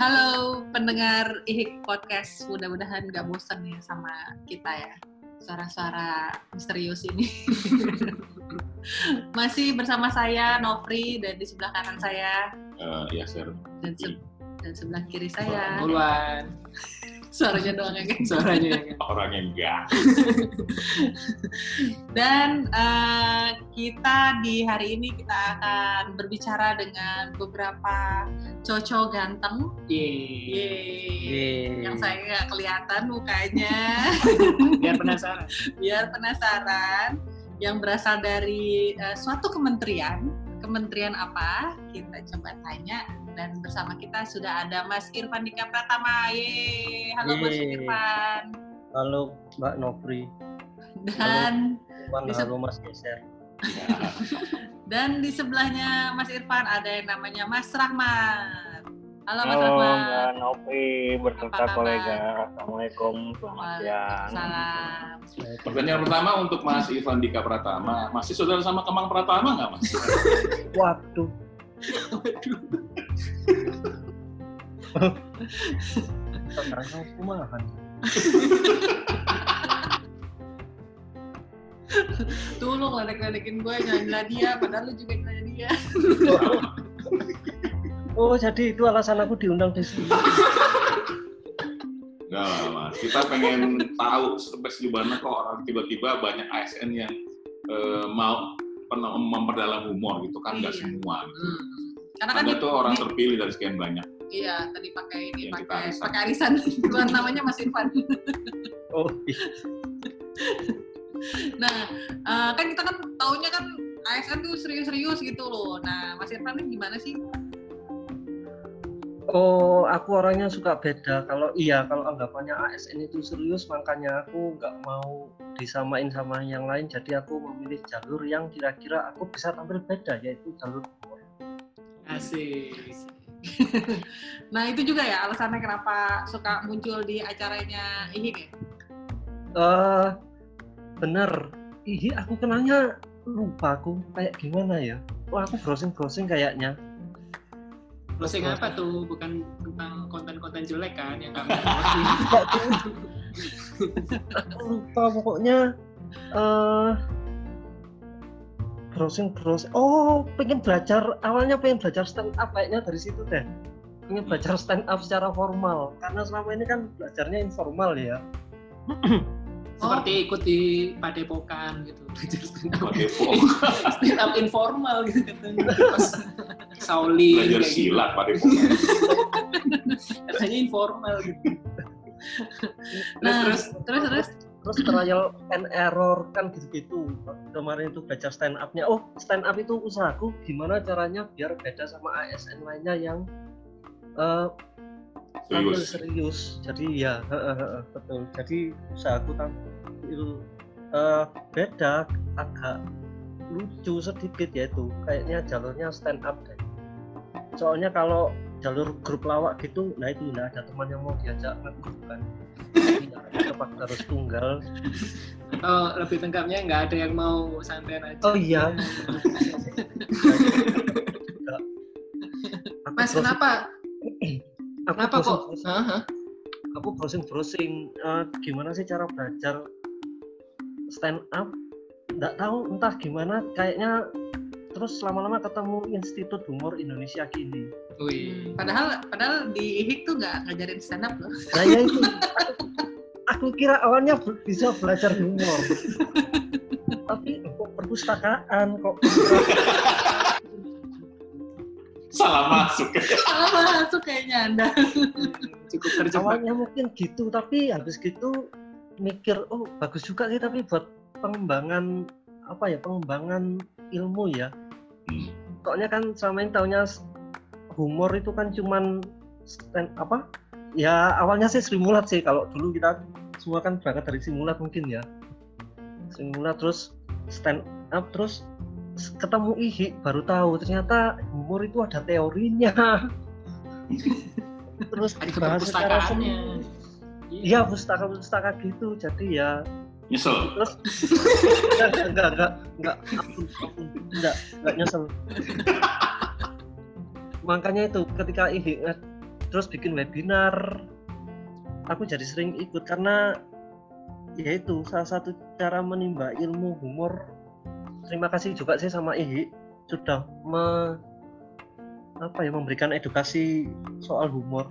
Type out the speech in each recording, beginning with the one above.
Halo pendengar IHIK Podcast, mudah-mudahan gak bosan ya sama kita ya. Suara-suara misterius ini. Masih bersama saya, Nofri, dan di sebelah kanan saya. Uh, Yasir. Dan, se dan sebelah kiri saya. Duluan. Suaranya doang ya kan? Suaranya ya kan? Orangnya enggak. Dan uh, kita di hari ini kita akan berbicara dengan beberapa cowok ganteng. Yeay. Yeay. Yang saya nggak kelihatan mukanya. Biar penasaran. Biar penasaran. Yang berasal dari uh, suatu kementerian. Kementerian apa? Kita coba tanya dan bersama kita sudah ada Mas Irfan Dika Pratama. Yeay. Halo Mas Irfan. Halo Mbak Nopri. Dan halo, Irfan, halo Mas Geser. Dan di sebelahnya Mas Irfan ada yang namanya Mas Rahmat. Halo Mas halo, Rahmat. Mbak Nopri berserta kolega. Assalamualaikum. Selamat siang. Salam. Pertanyaan pertama untuk Mas Irfan Dika Pratama. Masih saudara sama Kemang Pratama nggak Mas? Waduh. Sekarang aku mahan. Tuh lo ngeledek-ledekin gue nyanyi dia, padahal lu juga nyanyi dia. oh jadi itu alasan aku diundang di sini. Enggak lah mas, kita pengen tahu sampai gimana kok orang tiba-tiba banyak ASN yang uh, mau memperdalam humor gitu kan nggak Iya. semua. Gitu. Hmm. Karena kan tuh orang di- terpilih dari sekian banyak. Iya, tadi pakai ini, Yang pakai arisan. pakai arisan. Bukan namanya Mas Irfan. Oh iya. Nah, eh, kan kita kan taunya kan ASN tuh serius-serius gitu loh. Nah, Mas Irfan ini gimana sih? Oh, aku orangnya suka beda. Kalau iya, kalau anggapannya ASN itu serius, makanya aku nggak mau disamain sama yang lain. Jadi aku memilih jalur yang kira-kira aku bisa tampil beda, yaitu jalur. Asik. nah, itu juga ya alasannya kenapa suka muncul di acaranya IHIK ya? Eh, bener. Ih, aku kenalnya lupa aku kayak gimana ya? Wah, aku browsing-browsing kayaknya. Closing apa tuh? Bukan tentang konten-konten jelek kan yang aku lupa pokoknya eh browsing browsing oh pengen belajar awalnya pengen belajar stand up kayaknya dari situ deh pengen belajar stand up secara formal karena selama ini kan belajarnya informal ya seperti ikut di padepokan gitu. Belajar stand up. Stand up informal gitu katanya. Sauli belajar gitu. silat pok. Katanya informal gitu. Nah, terus terus terus terus trial and error kan gitu-gitu. Kemarin itu belajar stand upnya oh stand up itu usahaku gimana caranya biar beda sama ASN lainnya yang tampil Serius. serius. Jadi ya heeh, heeh, betul. Jadi usahaku tampil eh, beda agak lucu sedikit ya itu kayaknya jalurnya stand up deh. Soalnya kalau jalur grup lawak gitu nah itu nggak ada teman yang mau diajak ngegrup kan terpaksa harus tunggal oh, lebih lengkapnya nggak ada yang mau santai aja. oh iya Mas kenapa? aku Kenapa kok? browsing- Hah? aku browsing browsing eh, gimana sih cara belajar stand up nggak tahu entah gimana kayaknya terus lama-lama ketemu Institut Humor Indonesia kini Wih. Padahal padahal di IHIK tuh nggak ngajarin stand up loh. nah ya itu aku, aku kira awalnya bisa belajar humor tapi kok perpustakaan kok Salah masuk. Salah masuk kayaknya Anda. Cukup terjebak. awalnya mungkin gitu tapi habis gitu mikir oh bagus juga sih tapi buat pengembangan apa ya pengembangan ilmu ya Hmm. Soalnya kan selama ini taunya humor itu kan cuman stand apa? Ya awalnya sih simulat sih. Kalau dulu kita semua kan berangkat dari simulat mungkin ya. Simulat terus stand up terus ketemu ihi baru tahu ternyata humor itu ada teorinya. Terus Ada dibahas secara serius. Iya pustaka-pustaka gitu. Jadi ya Nyesel. terus enggak enggak enggak enggak enggak enggak nyesel makanya itu ketika Ihi nge- terus bikin webinar aku jadi sering ikut karena ya itu salah satu cara menimba ilmu humor terima kasih juga sih sama Ihi sudah me, apa ya memberikan edukasi soal humor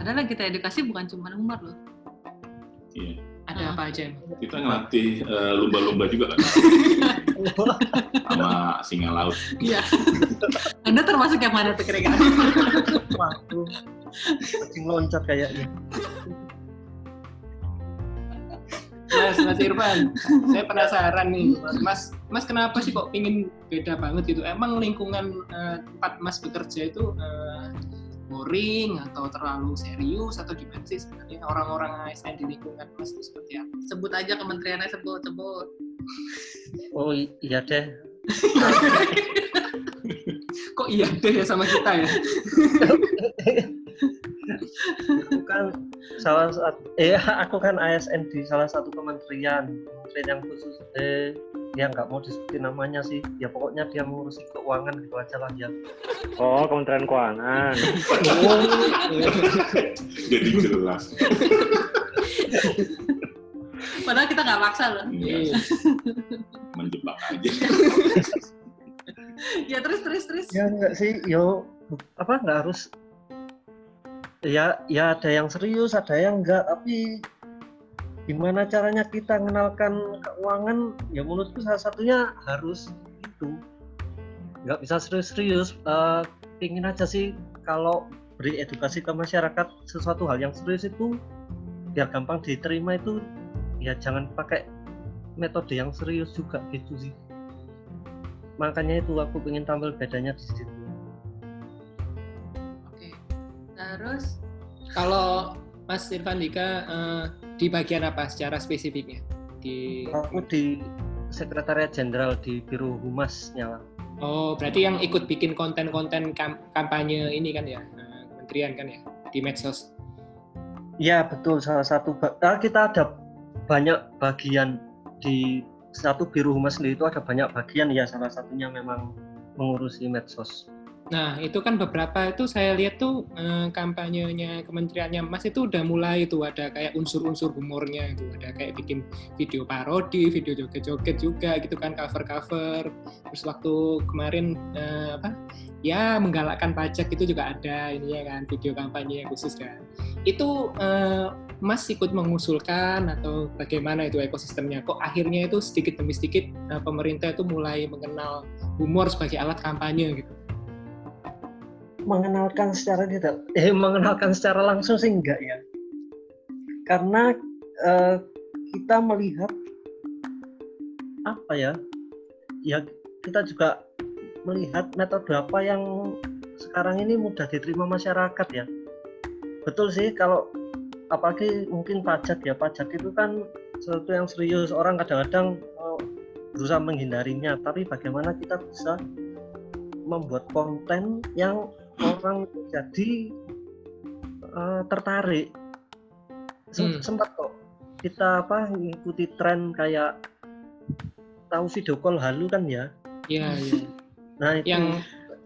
Padahal kita edukasi bukan cuma humor loh. Iya. Ada apa aja? Kita ngelatih eh, lumba-lumba juga kan sama singa laut. Iya. Anda termasuk yang mana tuh kira-kira? waduh kucing loncat kayaknya Mas, Mas Irfan, saya penasaran nih, Mas, Mas kenapa sih kok ingin beda banget gitu? Emang lingkungan eh, tempat Mas bekerja itu eh, boring atau terlalu serius atau gimana sih sebenarnya orang-orang ASN di lingkungan Mas itu seperti apa? Sebut aja kementeriannya sebut sebut. oh iya deh Kok iya deh ya sama kita ya? aku kan salah satu eh aku kan ASN di salah satu kementerian kementerian yang khusus eh ya nggak mau disebutin namanya sih ya pokoknya dia mengurusi keuangan gitu aja lah ya Oh, Kementerian Keuangan. Jadi jelas. Padahal kita nggak maksa loh. Iya, Iya. menjebak aja. Ya terus terus terus. ya enggak sih yo apa nggak harus ya ya ada yang serius ada yang enggak tapi gimana caranya kita mengenalkan keuangan? Ya menurutku salah satunya harus itu. Nggak bisa serius-serius Eh, ingin aja sih kalau beri edukasi ke masyarakat sesuatu hal yang serius itu biar gampang diterima itu ya jangan pakai metode yang serius juga gitu sih. Makanya itu aku ingin tampil bedanya di situ. Oke. Terus? Kalau Mas Irfan Dika eh, di bagian apa secara spesifiknya? Di aku di sekretariat jenderal di biro humasnya Oh, berarti yang ikut bikin konten-konten kam- kampanye ini kan ya, eh, kementerian kan ya, di medsos. ya betul. Salah satu ba- ah, kita ada banyak bagian di satu biro humas sendiri itu ada banyak bagian. Ya salah satunya memang mengurusi medsos Nah, itu kan beberapa itu saya lihat tuh eh, kampanyenya kementeriannya Mas itu udah mulai tuh ada kayak unsur-unsur humornya itu, ada kayak bikin video parodi, video joget-joget juga gitu kan cover-cover. Terus waktu kemarin eh, apa? Ya menggalakkan pajak itu juga ada ini ya kan video kampanye yang khusus kan. Itu eh, Mas ikut mengusulkan atau bagaimana itu ekosistemnya? Kok akhirnya itu sedikit demi sedikit eh, pemerintah itu mulai mengenal humor sebagai alat kampanye gitu? Mengenalkan secara tidak eh mengenalkan secara langsung sih enggak ya. Karena eh, kita melihat apa ya ya kita juga melihat metode apa yang sekarang ini mudah diterima masyarakat ya. Betul sih kalau apalagi mungkin pajak ya pajak itu kan sesuatu yang serius. Orang kadang-kadang eh, berusaha menghindarinya. Tapi bagaimana kita bisa membuat konten yang orang jadi eh, tertarik Sem- Hmm. sempat kok kita apa mengikuti tren kayak tahu video call halu kan ya Iya, iya. nah itu Yang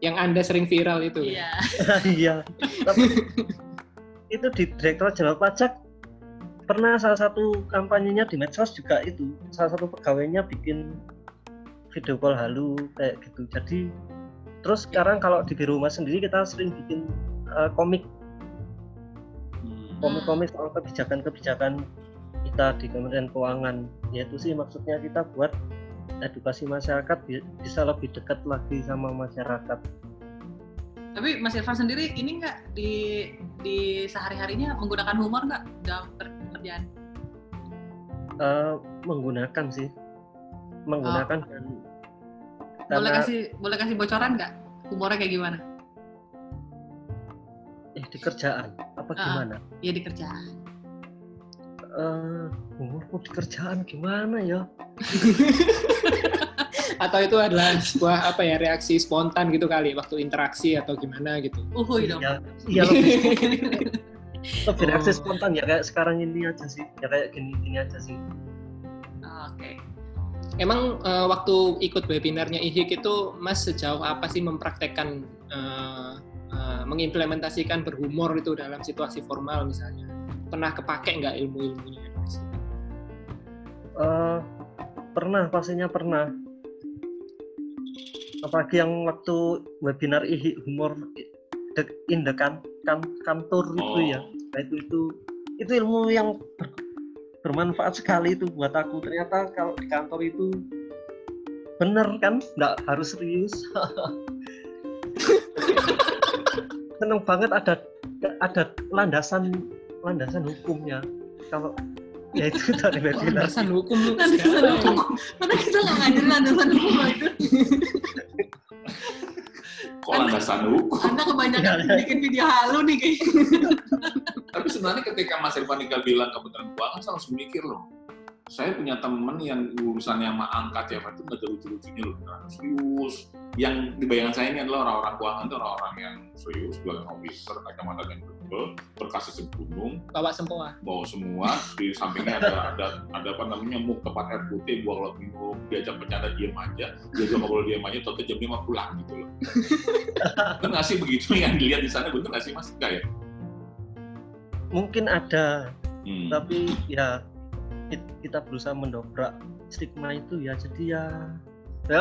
yang Anda sering viral itu. iya. iya tapi itu di Direktorat Jenderal Pajak pernah salah satu kampanyenya di medsos juga itu salah satu pegawainya bikin video call halu kayak gitu jadi terus sekarang kalau di humas sendiri kita sering bikin eh, komik. Komik-komik soal kebijakan-kebijakan kita di Kementerian Keuangan. Yaitu sih maksudnya kita buat edukasi masyarakat bi- bisa lebih dekat lagi sama masyarakat. Tapi Mas Irfan sendiri ini nggak di di sehari-harinya menggunakan humor nggak dalam pekerjaan? Eh, menggunakan sih. Menggunakan dan Boleh karena kasih boleh kasih bocoran nggak? Humornya kayak gimana? eh di kerjaan apa Ah. gimana Ya di kerjaan. eh umurku di kerjaan gimana ya Atau itu adalah sebuah apa ya reaksi spontan gitu kali waktu interaksi atau gimana gitu. Uhuy dong. ya iya lebih lebih reaksi Oh. spontan ya kayak sekarang ini aja sih ya kayak gini gini aja sih Oke. Emang eh, waktu ikut webinarnya IHIK itu Mas sejauh apa sih mempraktekkan eh, eh, mengimplementasikan berhumor itu dalam situasi formal misalnya pernah kepake nggak ilmu-ilmunya Mas? Eh, pernah pastinya pernah apalagi yang waktu webinar ihi humor the- in the kan, kan- kantor itu ya Oh. Nah, itu itu itu ilmu yang bermanfaat sekali itu buat aku. Ternyata kalau di kantor itu bener kan? Nggak harus serius. Seneng banget ada ada landasan landasan hukumnya. Kalau ya itu dari webinar landasan hukum Landasan hukum. Karena kita nggak ngajarin landasan hukum itu. Kok landasan hukum? Anda kebanyakan Iya, iya. bikin video halu nih kayaknya. Tapi sebenarnya ketika Mas Irfan Nika bilang Kementerian Keuangan, saya langsung mikir loh. Saya punya temen yang urusannya sama angka tiap hari itu nggak ada lucu-lucunya loh, serius. Yang di bayangan saya ini adalah orang-orang keuangan itu orang-orang yang serius, belakang officer, kacamata yang tebel, berkasih segunung, bawa sempoa bawa semua, di sampingnya ada ada ada apa namanya muk tempat air putih, gua kalau minum diajak bercanda diem aja, dia juga kalau diem aja, tentu jam 5 pulang gitu loh. Bener nggak sih begitu yang dilihat di sana, bener nggak sih mas? Enggak ya? mungkin ada Hmm. tapi ya kit- kita berusaha mendobrak stigma itu ya jadi ya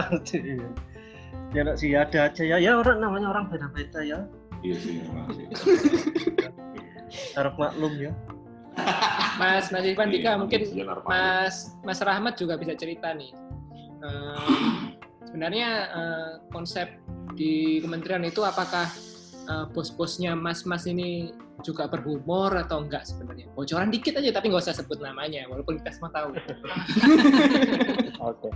ya ya nggak sih ada aja ya ya orang namanya orang beda-beda ya Iya sih, memang sih. harap maklum ya Mas Mas Irfan Dika Iya, mungkin iya, narapanya. Mas Mas Rahmat juga bisa cerita nih. Eh, sebenarnya eh, konsep di kementerian itu apakah eh, bos-bosnya Mas-Mas ini juga berhumor atau enggak sebenarnya? Bocoran dikit aja tapi nggak usah sebut namanya walaupun kita semua tahu. Oke.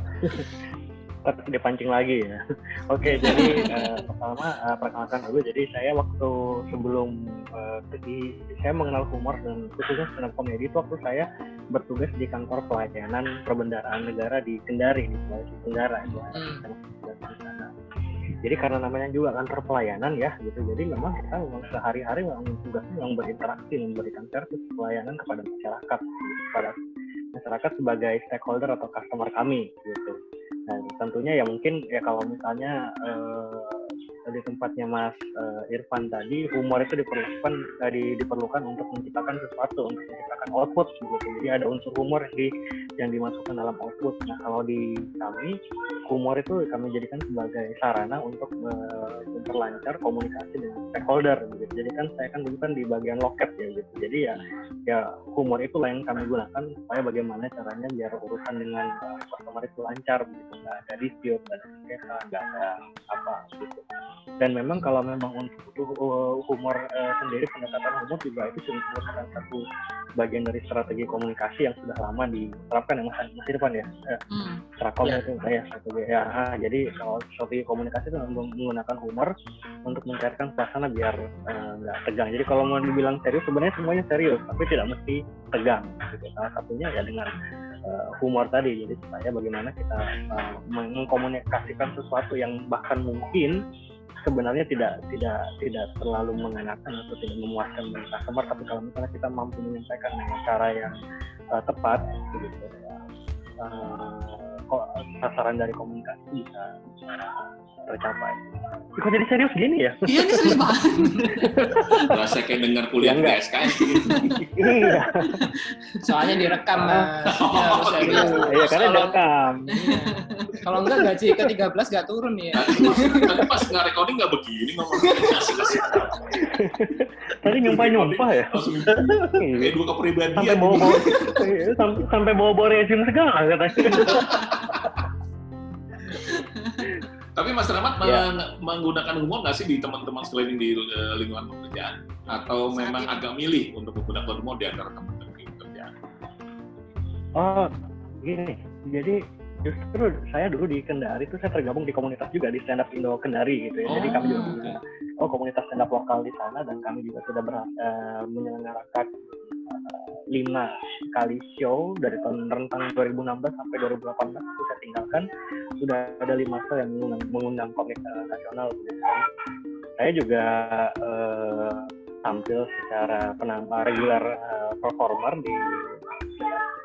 Tetap dipancing lagi ya. Oke, jadi eh, pertama eh, perkenalkan dulu. Jadi saya waktu sebelum eh, jadi saya mengenal humor dan khususnya stand up comedy itu waktu saya bertugas di kantor pelayanan perbendaraan negara di Kendari di Sulawesi Tenggara. Hmm. Jadi karena namanya juga kantor pelayanan ya gitu. Jadi memang kita memang sehari-hari memang tugasnya memang berinteraksi memberikan servis pelayanan kepada masyarakat kepada masyarakat sebagai stakeholder atau customer kami gitu. Nah tentunya ya mungkin ya kalau misalnya eh, di tempatnya Mas eh, Irfan tadi humor itu diperlukan eh, di- diperlukan untuk menciptakan sesuatu untuk menciptakan output gitu. Jadi ada unsur humor yang di yang dimasukkan dalam output. Nah kalau di kami humor itu kami jadikan sebagai sarana untuk memperlancar komunikasi dengan stakeholder gitu. Jadi kan saya kan dulu kan di bagian loket ya gitu. Jadi ya ya humor itulah yang kami gunakan supaya bagaimana caranya biar urusan dengan eh, customer itu lancar gitu. Nggak ada dispute, nggak ada nggak ada apa gitu. Dan memang kalau memang untuk uh, humor eh, sendiri pendekatan humor juga itu sudah merupakan satu bagian dari strategi komunikasi yang sudah lama diterapkan ya Mas, Mas Irfan ya. Eh, Hmm. Trakom Ya. itu saya satu ya ah, jadi kalau strategi komunikasi itu meng- menggunakan humor untuk mencairkan suasana biar eh, nggak tegang jadi kalau mau dibilang serius sebenarnya semuanya serius tapi tidak mesti tegang gitu. salah satunya ya dengan humor tadi jadi supaya bagaimana kita meng- mengkomunikasikan sesuatu yang bahkan mungkin sebenarnya tidak tidak tidak terlalu mengenakan atau tidak memuaskan customer tapi kalau misalnya kita mampu menyampaikan dengan cara yang eh, tepat gitu. Kok sasaran dari komunikasi bisa bisa tercapai. Kok jadi serius gini ya? Iya ini serius banget. Berasa kayak dengar kuliah di Enggak. SKS gitu. iya, Soalnya direkam Mas. Jadi harus serius. iya karena Kalau- direkam. Iya. Kalau enggak gaji ke 13 nggak turun ya. Tadi pas, nggak recording nggak begini ngomongnya. Tadi nyumpah-nyumpah ya. Iya. kayak dua kepribadian. Sampai bawa bawa, iya, sampai, sampai bawa bawa reaction segala katanya. Tapi Mas Rahmat Ya. meng- menggunakan humor nggak sih di teman-teman sekeliling di eh, lingkungan pekerjaan? Atau Saat memang ini. agak milih untuk menggunakan humor di antara teman-teman di pekerjaan? Oh, gini. Jadi justru saya dulu di Kendari itu saya tergabung di komunitas juga di stand up Indo Kendari gitu ya. Jadi Oh, kami juga punya oh komunitas stand up lokal di sana dan kami juga sudah ber- eh, menyelenggarakan eh, lima kali show dari tahun rentang 2016 sampai 2018 itu saya tinggalkan sudah ada lima show yang mengundang, mengundang komik eh, nasional gitu. Saya juga eh, tampil secara penambah regular eh, performer di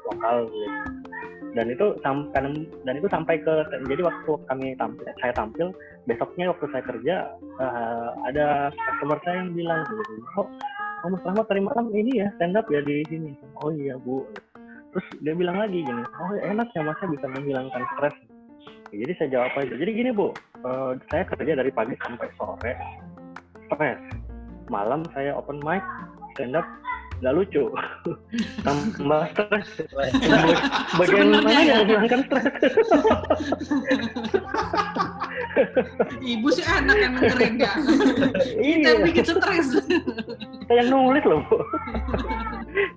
lokal gitu. dan itu sam- kan- dan itu sampai ke jadi waktu kami tampil saya tampil besoknya waktu saya kerja eh, ada customer saya yang bilang gitu oh Mas Rahmat tadi malam ini ya stand up ya di sini. Oh iya bu. Terus dia bilang lagi gini oh enak ya masnya bisa menghilangkan stres. Jadi saya jawab aja. Jadi gini bu eh, saya kerja dari pagi sampai sore stres. Malam saya open mic stand up nggak lucu. Tambah stres. Bagian mana ya. yang menghilangkan stres? Ibu sih anak yang dengerin ya. Kita iya. Yang bikin stres. Kita yang nulis loh bu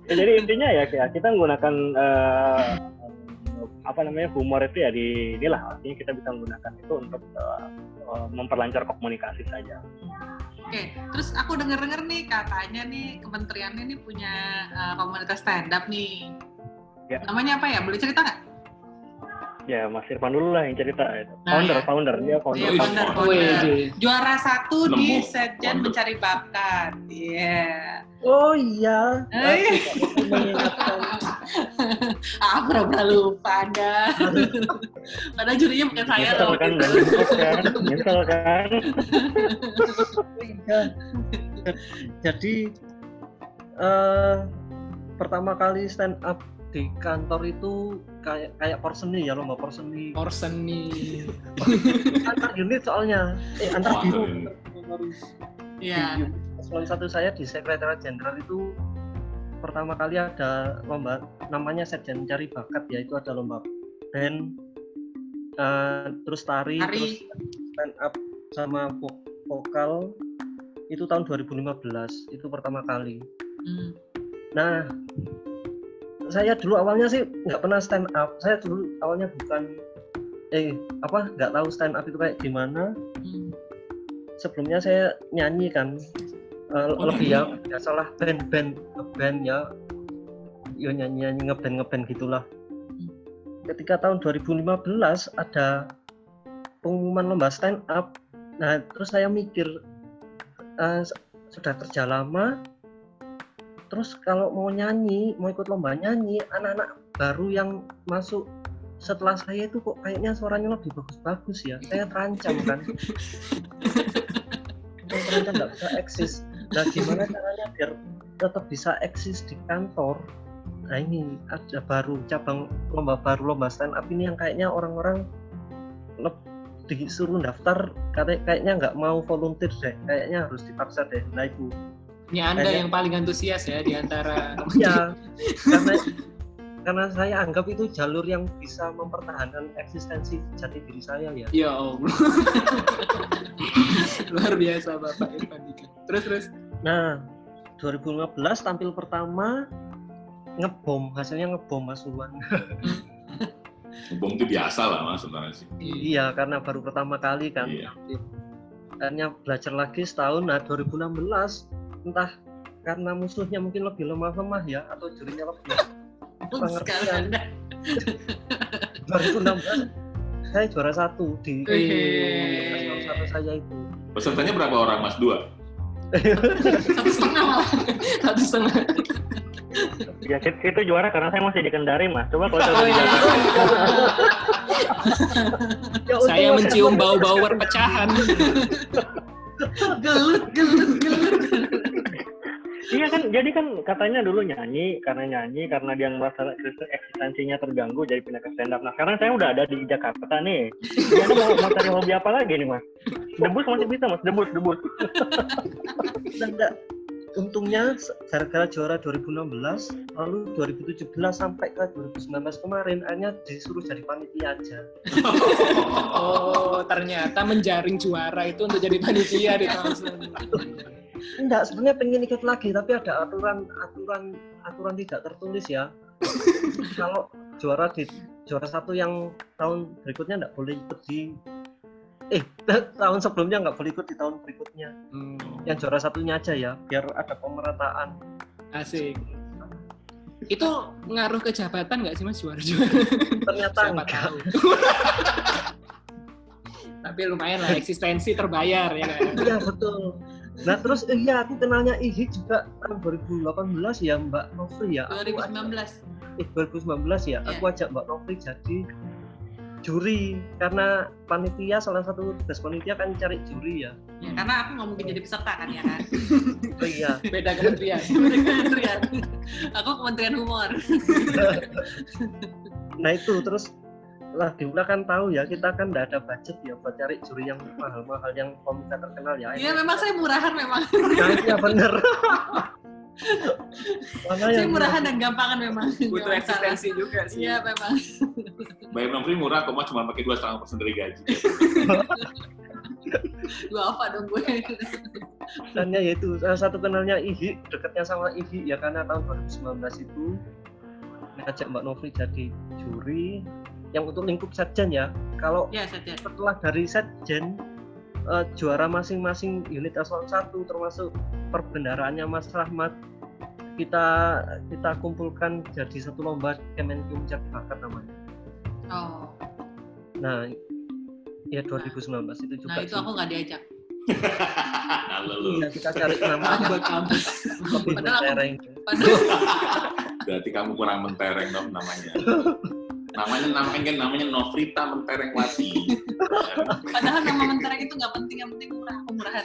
Ya, jadi intinya ya kita menggunakan eh, apa namanya humor itu ya di inilah artinya kita bisa menggunakan itu untuk eh, memperlancar komunikasi saja Oke, terus aku denger-denger nih katanya nih kementeriannya nih punya uh, komunitas stand up nih. Ya. Namanya apa ya? Boleh cerita nggak? Ya Mas Irfan dulu lah yang cerita Nah, founder ya. founder dia founder Iya, founder, founder. Juara satu di Nemu. Setjen. Mencari Bakat. Iya. Oh iya. Eh. Ah, pura-pura lupa Anda. Padahal jurinya bukan saya nyesel loh. kan nyesel kan nyesel kan Iya. Jadi eh pertama kali stand up di kantor itu kayak kayak porseni ya lomba porseni Orsen nih. antar unit soalnya eh antar Oh, unit. Iya. Eselon satu saya di sekretariat jenderal itu pertama kali ada lomba namanya Setjen Cari Bakat ya itu ada lomba band eh, terus tari, Tari. terus stand up sama vo- vokal itu tahun 2015 itu pertama kali Hmm. nah saya dulu awalnya sih nggak pernah stand up. Saya dulu awalnya bukan eh apa nggak tahu stand up itu kayak gimana. Hmm. sebelumnya saya nyanyi kan. Eh, Oh, lebih ya biasalah band-band band ya. Yo nyanyi nyanyi ngeband ngeband gitulah. Hmm. ketika tahun 2015 ada pengumuman lomba stand up. Nah terus saya mikir eh, s- sudah kerja lama terus kalau mau nyanyi mau ikut lomba nyanyi anak-anak baru yang masuk setelah saya itu kok kayaknya suaranya lebih bagus-bagus ya. Saya terancam kan. Terancam nggak bisa eksis. Nah gimana caranya biar tetap bisa eksis di kantor? Nah ini ada baru cabang lomba baru lomba stand up ini yang kayaknya orang-orang disuruh daftar katanya kayaknya nggak mau volunteer deh. Kayaknya harus dipaksa deh. Nah itu Ini Anda Kayaknya- yang paling antusias ya di antara ya karena karena saya anggap itu jalur yang bisa mempertahankan eksistensi jati diri saya ya Ya Allah. Luar biasa Bapak Irfan. Terus terus. nah 2015 tampil pertama ngebom hasilnya ngebom Mas Luan Bom itu biasa lah mas sebenarnya sih. iya karena baru pertama kali kan Iya. tampil. akhirnya belajar lagi setahun nah 2016 entah karena musuhnya mungkin lebih lemah-lemah ya atau jurinya lebih pengertian Anda. 2016 saya juara satu di satu saya itu Pesertanya berapa orang mas? Dua? Satu setengah malah. Satu setengah. ya itu, itu juara karena saya masih di Kendari mas coba kalau saya Oh, iya. Jakarta Ya, Saya mencium bau-bau perpecahan. Gelut, gelut, gelut. Iya kan, jadi kan katanya dulu nyanyi, karena nyanyi, karena dia merasa eksistensinya terganggu, jadi pindah ke stand up. Nah sekarang saya udah ada di Jakarta nih. Gimana mau, mau cari hobi apa lagi nih mas? Debus masih bisa mas, debus, debus. Enggak. Untungnya gara-gara juara 2016, lalu 2017 sampai ke 2019 kemarin, akhirnya disuruh jadi panitia aja. Oh, ternyata menjaring juara itu untuk jadi panitia di tahun. Enggak, sebenarnya pengen ikut lagi, tapi ada aturan aturan aturan tidak tertulis ya. Kalau juara di juara satu yang tahun berikutnya enggak boleh ikut di eh tahun sebelumnya nggak boleh ikut di tahun berikutnya. Hmm, Yang juara satunya aja ya, biar ada pemerataan. asik. Itu ngaruh ke jabatan nggak sih mas juara-juara? Ternyata Siapa enggak. tahu. Tapi lumayan lah eksistensi terbayar ya kan. Iya betul. Nah terus eh, iya aku kenalnya Ihi juga tahun 2018 ya Mbak Novri ya. Aku ada- 2019. eh 2019 ya, aku ajak Mbak Novi jadi juri karena panitia salah satu tugas panitia kan cari juri ya. Ya, karena aku nggak mungkin jadi peserta kan ya kan. Oh iya. Beda kementerian. kementerian. Aku kementerian humor. Nah itu terus lah Diula kan tahu ya kita kan nggak ada budget ya buat cari juri yang mahal-mahal yang komika terkenal ya. Iya memang saya murahan memang. Nah, iya bener. Mana Saya yang murahan dan gampangan memang. Butuh masalah. eksistensi juga sih. Iya memang. Bayar Novri murah, kok cuma pakai dua setengah persen dari gaji. Gua apa dong gue. Dannya yaitu salah satu kenalnya Ivi, dekatnya sama Ivi ya karena tahun 2019 itu ngajak Mbak Novi jadi juri yang untuk lingkup setjen ya. Kalau Ya saja. setelah dari setjen eh, juara masing-masing unit eselon 1 termasuk perbendaraannya Mas Rahmat kita kita kumpulkan jadi satu lomba Kemenkum Cek Bakat namanya. Oh. Nah, ya 2019 itu juga Nah itu sih. aku nggak diajak. Halo lu. Iya, kita cari namanya Buat kampus. Padahal. Padahal Berarti kamu kurang mentereng dong namanya. Namanya namanya namanya Novrita Menterengwati. Padahal nama mentereng itu nggak penting, yang penting murah, aku murahan.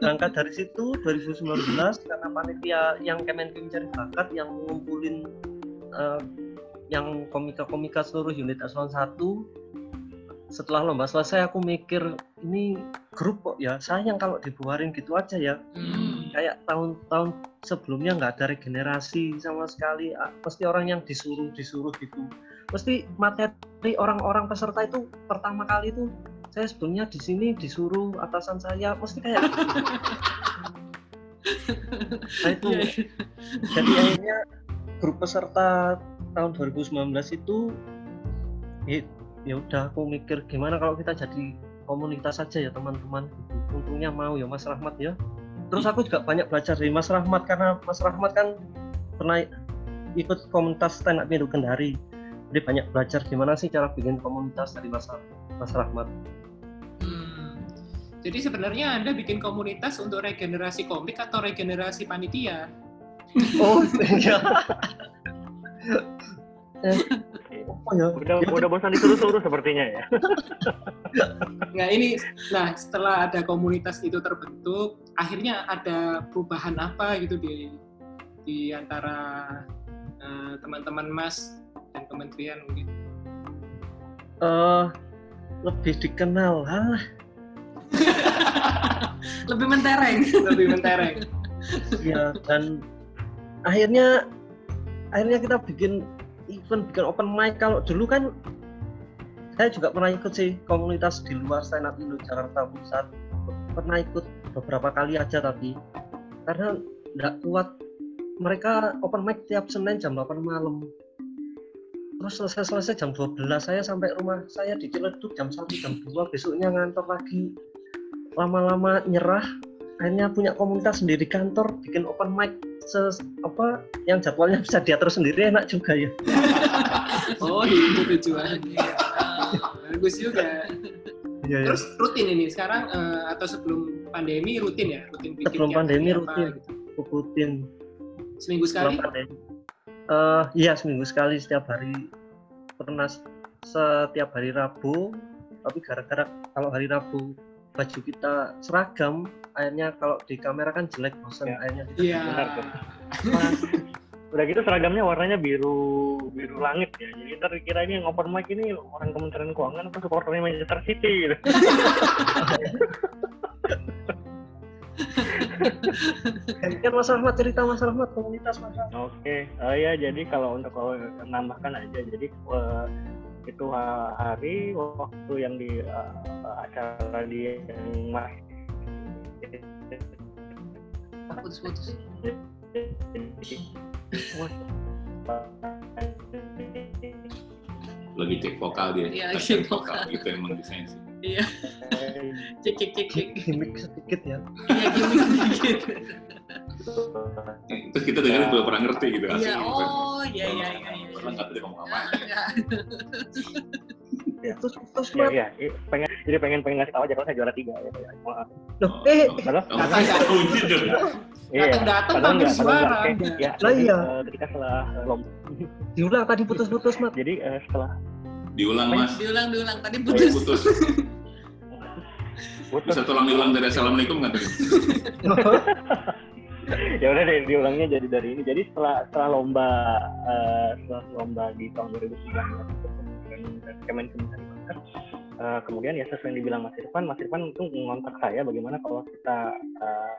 berangkat dari situ 2019 karena panitia yang Kemenkum cari bakat yang ngumpulin eh, yang komika-komika seluruh unit eselon 1 setelah lomba selesai aku mikir ini grup kok ya sayang kalau dibuarin gitu aja ya Hmm. Kayak tahun-tahun sebelumnya nggak ada regenerasi sama sekali. Ah, pasti orang yang disuruh disuruh gitu. Pasti materi orang-orang peserta itu pertama kali itu saya sebelumnya di sini disuruh atasan saya. Mesti kayak nah itu. Iya, jadi akhirnya grup peserta tahun 2019 itu ya, ya udah aku mikir gimana kalau kita jadi komunitas saja ya teman-teman. Gitu. untungnya mau ya Mas Rahmat ya terus aku juga banyak belajar dari Mas Rahmat karena Mas Rahmat kan pernah ikut komunitas stand up Indo Kendari jadi banyak belajar gimana sih cara bikin komunitas dari Mas Mas Rahmat Hmm. Jadi sebenarnya Anda bikin komunitas untuk regenerasi komik atau regenerasi panitia? oh iya apa ya Udah, Ya, udah bosan disuruh-suruh sepertinya ya. Nah ini, nah setelah ada komunitas itu terbentuk, akhirnya ada perubahan apa gitu di di antara eh, teman-teman Mas dan kementerian mungkin. eh, lebih dikenal ah Lebih mentereng. Lebih mentereng. ya dan akhirnya akhirnya kita bikin event bikin open mic. Kalau dulu kan saya juga pernah ikut sih komunitas di luar stand up Indo Jakarta Pusat. Pernah ikut beberapa kali aja tapi karena nggak kuat. Mereka open mic tiap Senin jam 8 malam. Terus selesai selesai jam 12 saya sampai rumah saya di Ciledug jam 1 jam 2 besoknya ngantor lagi. Lama-lama nyerah akhirnya punya komunitas sendiri kantor bikin open mic ses, apa yang jadwalnya bisa diatur sendiri enak juga ya Oh itu tujuannya. Bagus juga. iya Terus rutin ini sekarang eh, atau sebelum pandemi rutin ya? Rutin bikin Sebelum tiap pandemi apa rutin. gitu. rutin Seminggu sekali? Eh, iya seminggu sekali setiap hari pernah setiap hari Rabu tapi gara-gara kalau hari Rabu baju kita seragam akhirnya kalau di kamera kan jelek bosan Ya. akhirnya kita Iya. Benar tuh. Udah gitu seragamnya warnanya biru biru langit ya. Jadi ntar kira ini yang open mic ini orang Kementerian Keuangan atau supporternya Manchester City gitu. kan Mas Rahmat cerita Mas Rahmat komunitas Mas Rahmat Oke, eh, ya jadi kalau untuk kalau nambahkan aja, jadi eh, itu ha- hari waktu yang di eh, acara di yang mas Putus-putus. Lagi cek vokal dia. Lagi cek vokal. Itu emang desain sih. Iya. Cek cek cek cek. gimmick sedikit ya Iya gimmick sedikit. Terus kita dengerin Ya. belum pernah ngerti gitu Iya. Oh iya iya iya. iya. Pernah nggak tahu ngomong apa. Iya. ya, terus terus ya, ya, pengen jadi pengen pengen ngasih tahu aja kalau saya juara tiga ya. Loh, Oh, eh padahal panggil nggak, padahal suara, ya, Lah iya. eh, ketika setelah lomba Diulang tadi putus-putus, Mat. jadi eh, setelah Diulang mas. Diulang diulang tadi Oh, putus. putus. putus Bisa tolong diulang dari assalamualaikum nggak tadi? ya udah deh diulangnya jadi dari ini jadi setelah setelah lomba eh, setelah lomba di tahun 2019 kemudian Kementerian Agriculture eh, kemudian ya sesuai yang dibilang Mas Irfan Mas Irfan itu mengontak saya bagaimana kalau kita eh,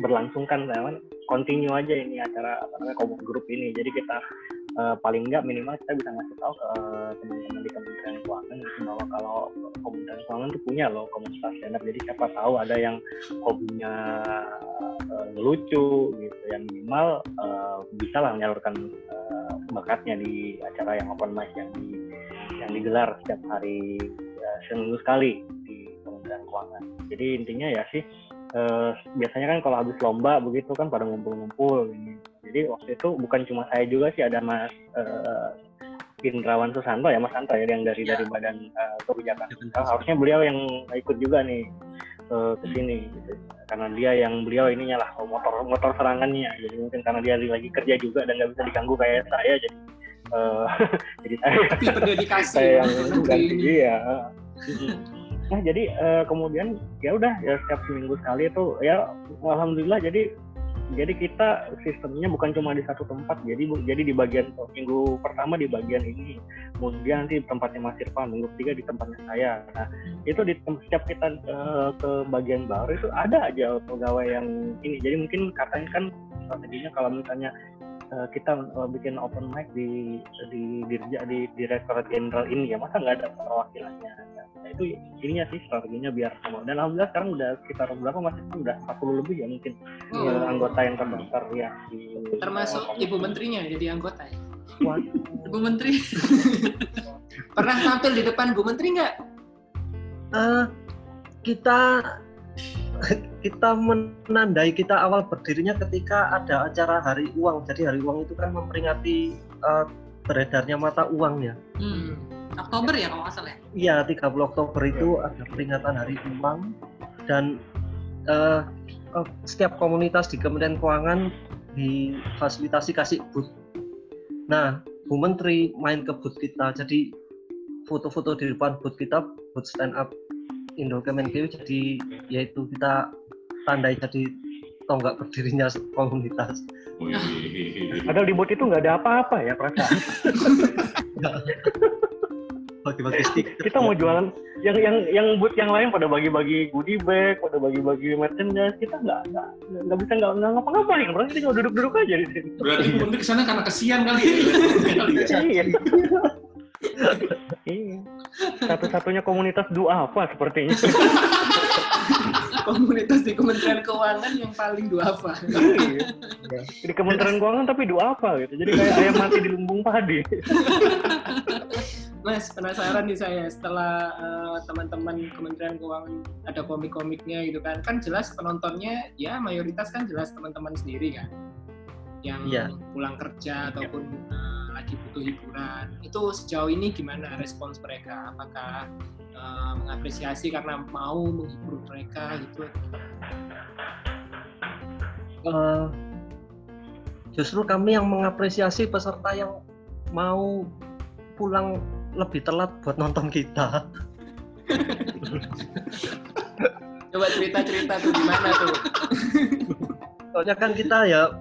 berlangsungkan kan continue aja ini acara apa namanya komunitas grup ini jadi kita eh, paling enggak minimal kita bisa ngasih tahu eh, teman-teman di Kementerian Keuangan gitu bahwa kalau Kementerian Keuangan itu punya loh komunitas stand jadi siapa tahu ada yang hobinya eh, lucu gitu yang minimal eh, bisa lah menyalurkan eh, bakatnya di acara yang open mic yang di yang digelar setiap hari ya, seminggu sekali di Kementerian Keuangan. Jadi intinya ya sih eh, biasanya kan kalau habis lomba begitu kan pada ngumpul-ngumpul ini jadi waktu itu bukan cuma saya juga sih ada Mas eh, Indrawan Susanto ya Mas Santo ya yang dari Ya. dari Badan eh, Kebijakan Fiskal. harusnya beliau yang ikut juga nih eh, ke sini gitu. Karena dia yang beliau ininya lah motor motor serangannya. Jadi mungkin karena dia lagi kerja juga dan nggak bisa diganggu kayak saya jadi eh, jadi saya berdedikasi saya ya, yang ganti dia nah jadi eh, kemudian ya udah ya setiap seminggu sekali itu ya alhamdulillah jadi jadi kita sistemnya bukan cuma di satu tempat jadi bu- jadi di bagian minggu pertama di bagian ini kemudian nanti di tempatnya Mas Irfan minggu ketiga di tempatnya saya. Nah itu di setiap kita eh, ke bagian baru itu ada aja pegawai yang ini. Jadi mungkin katanya kan strateginya kalau misalnya eh, kita eh, bikin open mic di di dirja di direktorat jenderal ini ya masa nggak ada perwakilannya nah, itu ininya sih strateginya biar semua dan alhamdulillah sekarang udah sekitar berapa masih udah 40 lebih ya mungkin Oh, eh, anggota yang terdaftar ya di termasuk ibu menterinya jadi anggota ya. Waduh. Ibu Menteri. Pernah tampil di depan Bu Menteri nggak? Eh, kita kita menandai kita awal berdirinya ketika ada acara Hari Uang. Jadi Hari Uang itu kan memperingati eh, beredarnya mata uang ya. Hmm. Oktober ya kalau nggak salah ya. Iya, 30 Oktober itu ada peringatan Hari Uang dan eh, eh, setiap komunitas di Kementerian Keuangan difasilitasi kasih booth. Nah, Bu Menteri main ke booth kita, jadi foto-foto di depan booth kita, booth stand up Indo Kemenkeu, jadi yaitu kita tandai jadi tonggak berdirinya komunitas. Padahal di bot itu nggak ada apa-apa ya perasaan. Bagi-bagi stiker. Kita mau jualan yang yang yang booth yang lain pada bagi-bagi goodie bag, pada bagi-bagi merchandise. Kita nggak nggak nggak bisa nggak nggak ngapa-ngapain. Berarti kita cuma duduk-duduk aja di sini. Berarti Menteri ke sana karena kesian kali ya. Iya. Satu-satunya komunitas duafa sepertinya. Komunitas di Kementerian Keuangan yang paling duafa. Iya. Di Kementerian Keuangan tapi duafa gitu. Jadi kayak ayam mati di lumbung padi. Mas, penasaran nih saya setelah eh, teman-teman Kementerian Keuangan ada komik-komiknya gitu kan. Kan jelas penontonnya ya mayoritas kan jelas teman-teman sendiri kan. Yang Iya. pulang kerja ataupun eh, lagi butuh hiburan. Itu sejauh ini gimana respons mereka? Apakah eh, mengapresiasi karena mau menghibur mereka gitu? Eh, justru kami yang mengapresiasi peserta yang mau pulang lebih telat buat nonton kita. Coba cerita-cerita tuh gimana tuh? Soalnya kan kita ya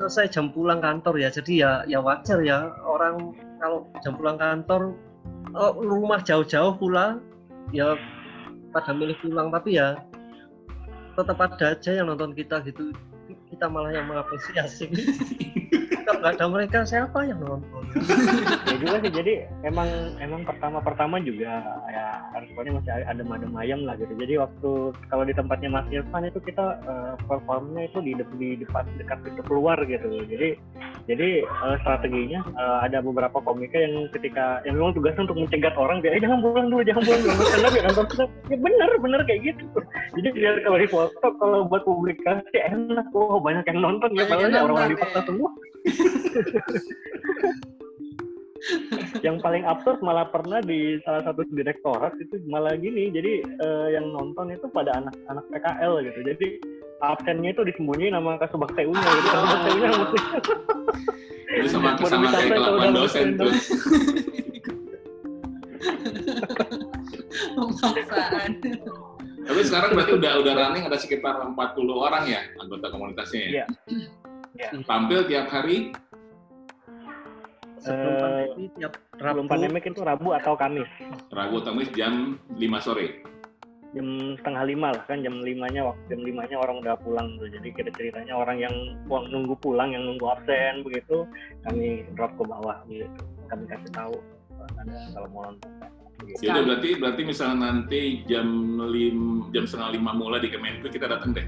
selesai jam pulang kantor ya, jadi ya ya wajar ya. Orang kalau jam pulang kantor oh, rumah jauh-jauh pula ya pada milih pulang. Tapi ya tetap ada aja yang nonton kita gitu. Kita malah yang mengapresiasi kalau nggak ada mereka siapa yang nonton? Ya juga sih jadi emang emang pertama pertama juga ya responnya masih adem-adem ayam lah gitu. Jadi waktu kalau di tempatnya Mas Irfan itu kita eh, performnya itu di de- di depan dekat pintu keluar gitu. Jadi jadi eh, strateginya eh, ada beberapa komika yang ketika yang memang tugasnya untuk mencegat orang dia eh jangan pulang dulu jangan pulang dulu nonton up ya nonton. Stand up." ya bener bener kayak gitu. Jadi biar kalau di foto kalau buat publikasi enak. Oh banyak yang nonton ya Banyak padahal orang-orang dipaksa ya. semua yang paling absurd malah pernah di salah satu direktorat itu malah gini jadi eh, yang nonton itu pada anak-anak PKL gitu jadi absennya itu disembunyiin sama kasubag TU-nya gitu kasubag TU-nya mesti Itu sama Baru sama bisa kayak kelakuan dosen tuh. Pemaksaan. Tapi sekarang berarti udah udah running ada sekitar 40 orang ya anggota komunitasnya ya. Iya. Iya. Tampil tiap hari Sebelum Eh, pandemi tiap sebelum Rabu pandemik itu Rabu atau Kamis Rabu Kamis jam 5 sore. jam setengah lima lah kan jam limanya waktu jam limanya orang udah pulang tuh jadi kita ceritanya orang yang pulang nunggu pulang yang nunggu absen begitu kami drop ke bawah gitu kami kasih tahu ada kalau mau nonton gitu. Ya udah berarti berarti misalnya nanti jam lim, jam setengah lima mulai di Kemendikbud kita datang deh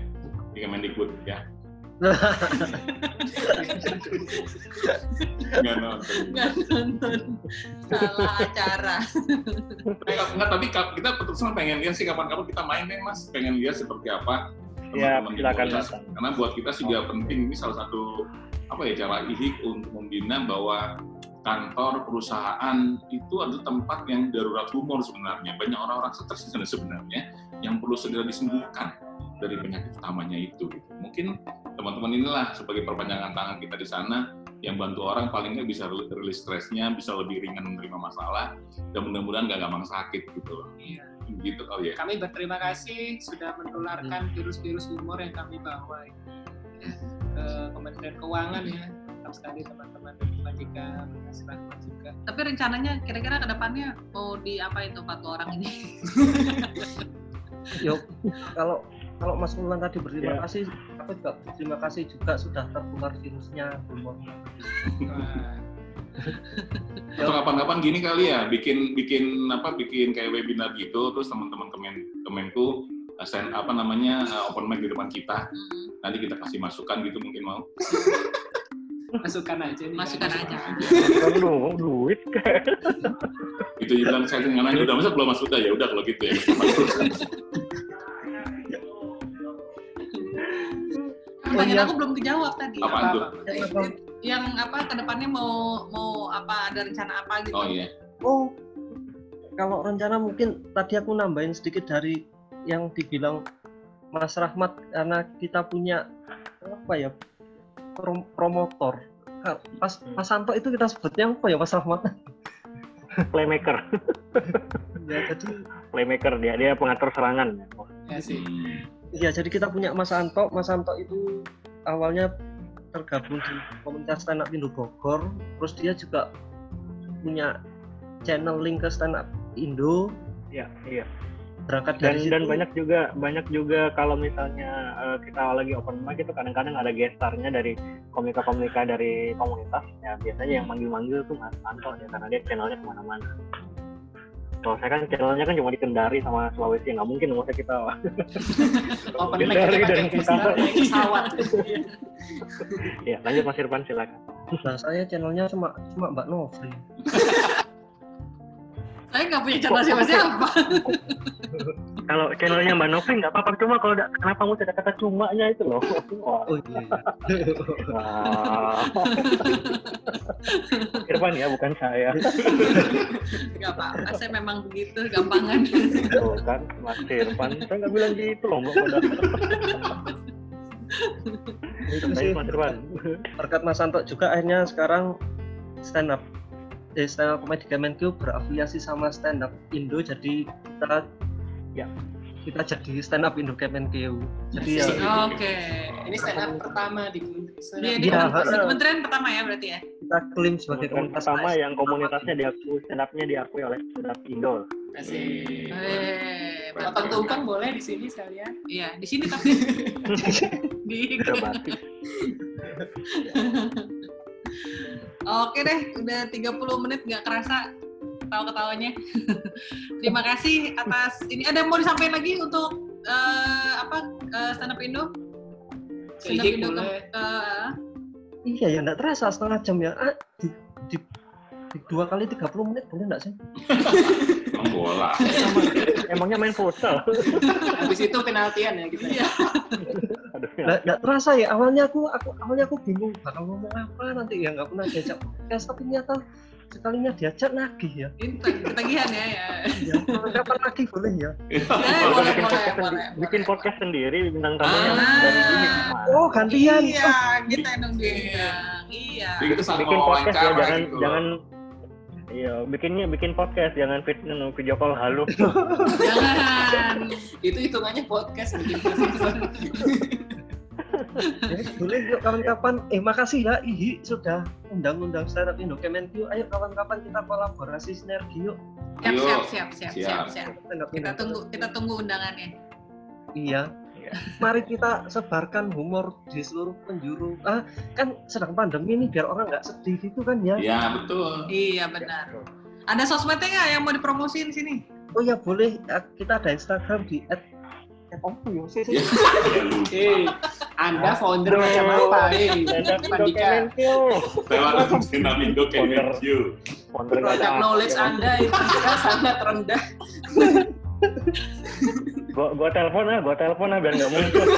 di Kemendikbud ya. Nggak nonton. Nggak nonton. Salah acara. Eh, Enggak, tapi kita terus pengen lihat sih kapan-kapan kita main deh mas. Pengen lihat seperti apa. Ya, teman-teman silakan komunitas. datang. Karena buat kita juga penting ini salah satu apa ya cara IHIK untuk membina bahwa kantor perusahaan itu adalah tempat yang darurat humor sebenarnya. Banyak orang-orang stres di sana sebenarnya yang perlu segera disembuhkan dari penyakit utamanya itu. gitu. Mungkin teman-teman inilah sebagai perpanjangan tangan kita di sana yang bantu orang paling nggak bisa rilis stresnya, bisa lebih ringan menerima masalah, dan mudah-mudahan nggak gampang sakit gitu loh. Iya. Gitu kali ya. Kami berterima kasih sudah menularkan virus-virus humor yang kami bawa ini ke Kementerian Keuangan ya. Tetap sekali teman-teman Mas Rahmat juga. Tapi rencananya kira-kira ke depannya mau diapain tuh 40 orang ini? Yuk, kalau kalau Mas Mulan tadi berterima Ya. kasih, aku juga berterima kasih juga sudah tertular virusnya humornya. Atau kapan-kapan gini kali ya, bikin bikin apa bikin kayak webinar gitu, terus teman-teman kemen kemenku uh, send apa namanya uh, open mic di depan kita, Hmm, nanti kita kasih masukan gitu mungkin mau. masukkan aja nih. Masukkan aja. Kan lu duit kayak Itu bilang saya nggak nanya udah masa belum masuk ya udah kalau gitu ya. Pertanyaan iya. aku belum kejawab tadi. Apaan tuh? Eh, Yang apa ke depannya mau mau apa ada rencana apa gitu? Oh iya. Oh, kalau rencana mungkin tadi aku nambahin sedikit dari yang dibilang Mas Rahmat karena kita punya apa ya prom- promotor. Ka- Pas Mas Santo itu kita sebutnya apa ya Mas Rahmat? playmaker ya, jadi playmaker dia dia pengatur serangan Ya sih. Iya, jadi kita punya Mas Santo. Mas Santo itu awalnya tergabung di komunitas stand up Indo Bogor. Terus dia juga punya channel link ke stand up Indo. iya iya Berangkat dan dari dan situ. banyak juga banyak juga kalau misalnya eh, kita lagi open mic itu kadang-kadang ada gestarnya dari komika-komika dari komunitas ya biasanya yang manggil-manggil tuh Mas Anto ya karena dia channelnya ke mana-mana kalau saya kan channelnya kan cuma di Kendari sama Sulawesi nggak mungkin masa kita Open Dari- mic kita pakai dari gestar Jakarta. naik pesawat. ya lanjut Mas Irfan silakan Nah, saya channelnya cuma cuma Mbak Novri. Saya nggak punya channel siapa-siapa. kalau channelnya Mbak Novi nggak apa-apa cuma kalau ada, kenapa mesti ada kata cumanya itu loh Wah, Oh iya. wah. Irfan ya bukan saya Nggak apa-apa, saya memang begitu, gampangan. Tuh kan Mas Irfan saya nggak bilang gitu loh Mbak itu sih Mas Irfan berkat Mas Santo juga akhirnya sekarang stand up eh, stand up comedy Kemenkeu berafiliasi sama stand up Indo jadi kita Ya. kita jadi stand up Indo Kemenkeu. Jadi ya Oke. Ini stand up pertama di Di, up di, Iya, kemen- di kementerian pertama ya berarti ya? kita klaim sebagai Komunitas pertama yang komunitasnya diakui stand up-nya diakui oleh stand up Indo Asik. Eh, Potong tumpeng boleh di sini sekalian. Iya, di sini tapi di Oke deh, udah 30 menit nggak kerasa ketawa-ketawanya. Terima kasih atas ini. Ada yang mau disampaikan lagi untuk eh, apa eh, stand up Indo? Stand up Ijik Indo ke- eh, Iya ya nggak terasa setengah jam ya. Ah, di, di dua kali 30 menit boleh nggak sih? Bola. emangnya main futsal Habis itu penaltian ya kita. Iya. ya. Nggak terasa ya. Awalnya aku aku awalnya aku bingung bakal ngomong apa nanti ya nggak pernah diajak podcast tapi ternyata sekalinya diajak nagih ya. Ini ketagihan ya ya. ya kapan nagih boleh ya? Ya, Kalau boleh, bikin boleh, podcast boleh, bikin boleh. podcast sendiri bintang tamunya Ah. Oh gantian. Iya, kita yang diundang. Iya. Jadi kita saling bikin podcast ya wawancara jangan gitu jangan iya bikinnya bikin podcast jangan vid- video call halu Jangan. Itu hitungannya podcast bikin podcast. Ya, boleh yuk kawan-kawan. Eh makasih ya Ihi sudah undang-undang startup Indo Kemenkyu. Ayo kawan-kawan kita kolaborasi sinergi yuk. Siap, siap, siap, siap, siap, Siap. siap. Kita tunggu, kita tunggu undangannya. Iya. Iya. Mari kita sebarkan humor di seluruh penjuru. Ah, kan sedang pandemi nih biar orang nggak sedih gitu kan ya. Ya betul. Iya benar. Ada sosmednya nggak yang mau dipromosiin sini? Oh ya boleh. Ah, Kita ada Instagram di at apa ya? Ya, ya. Eh, Anda founder macam apa? Eh, Pandika. Lewat Dinamindo Kemenkyu. founder Product knowledge Anda itu sangat rendah. gua gua telepon ah gua telepon ah biar nggak muncul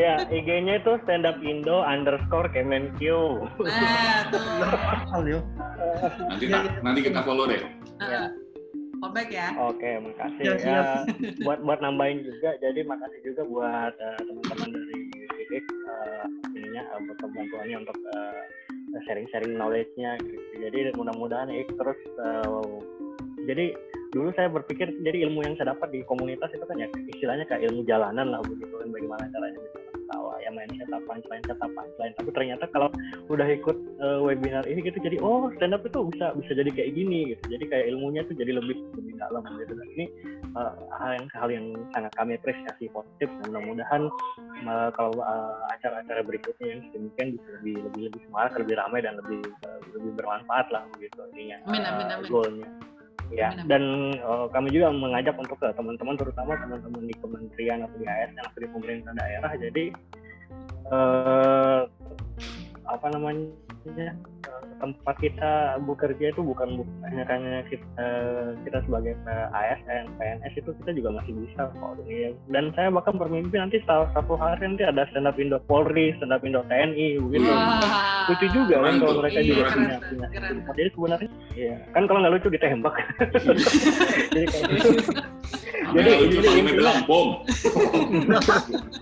ya IG-nya itu stand up Indo underscore Kemenkyu Nah, tuh. Nanti Iya, iya. nanti kita follow deh. Callback ya. Oke, makasih Ya, ya. buat buat nambahin juga, jadi makasih juga buat eh, teman-teman dari Didik uh, ininya uh, buat bantuannya untuk eh, sharing-sharing knowledge-nya. Gitu. Jadi mudah-mudahan ik terus eh, jadi dulu saya berpikir jadi ilmu yang saya dapat di komunitas itu kan ya istilahnya kayak ilmu jalanan lah begitu kan bagaimana caranya bisa ketawa ya main setup punchline setup punchline tapi ternyata kalau udah ikut eh, webinar ini gitu jadi oh stand up itu bisa bisa jadi kayak gini gitu. Jadi kayak ilmunya tuh jadi lebih lebih dalam gitu. Dan ini eh, hal yang hal yang sangat kami apresiasi positif. Dan mudah-mudahan eh, kalau eh, acara-acara berikutnya yang sedemikian bisa lebih lebih lebih semangat lebih ramai dan lebih eh, lebih bermanfaat lah begitu intinya Amin, amin, amin. goalnya ya dan eh, kami juga mengajak untuk ke teman-teman terutama teman-teman di kementerian atau di ASN atau di pemerintah daerah. Jadi eh apa namanya eh, tempat kita bekerja itu bukan bu- hanya hanya kita, kita sebagai ASN PNS itu kita juga masih bisa kok. Iya. dan saya bahkan bermimpi nanti salah satu hari nanti ada stand up Indo Polri stand up Indo TNI begitu. Lucu juga kan kalau mereka Iya, juga keren punya punya keren jadi sebenarnya iya. Kan kalau nggak lucu ditembak. Jadi kayak Jadi jadi pakai intinya- bilang bom.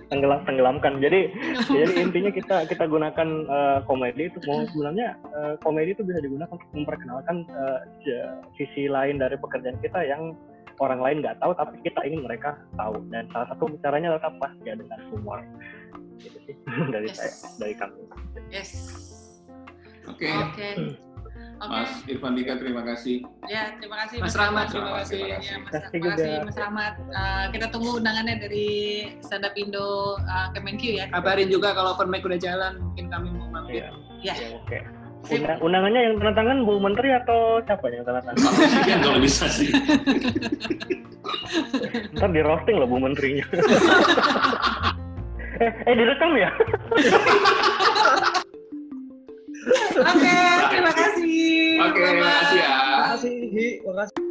tenggelam tenggelamkan jadi jadi intinya kita kita gunakan eh, komedi itu mau sebenarnya eh, komedi itu bisa digunakan untuk memperkenalkan se- sisi lain dari pekerjaan kita yang orang lain nggak tahu tapi kita ingin mereka tahu dan salah satu caranya adalah pasti ya dengan humor gitu sih dari Yes. saya dari kami Yes. Oke, Oke. Oke. Mas Irfan Dika terima kasih. Ya, terima kasih Mas Rahmat, terima kasih. Ya, Mas, Terima terima kasih kasih. Mas Rahmat. Eh, kita tunggu undangannya dari Stand Up Indo uh, Kemenkyu ya. Kabarin juga kalau open mic udah jalan, mungkin kami mau mampir. Iya. Ya. ya oke Sip. Undang- undangannya yang tanda tangan Bu Menteri atau siapa yang tanda tangan? Presiden kalau bisa sih. Ntar di roasting loh Bu Menterinya. eh, eh direkam ya? Oke, terima kasih. Oke, terima kasih ya. Makasih Ihi, makasih.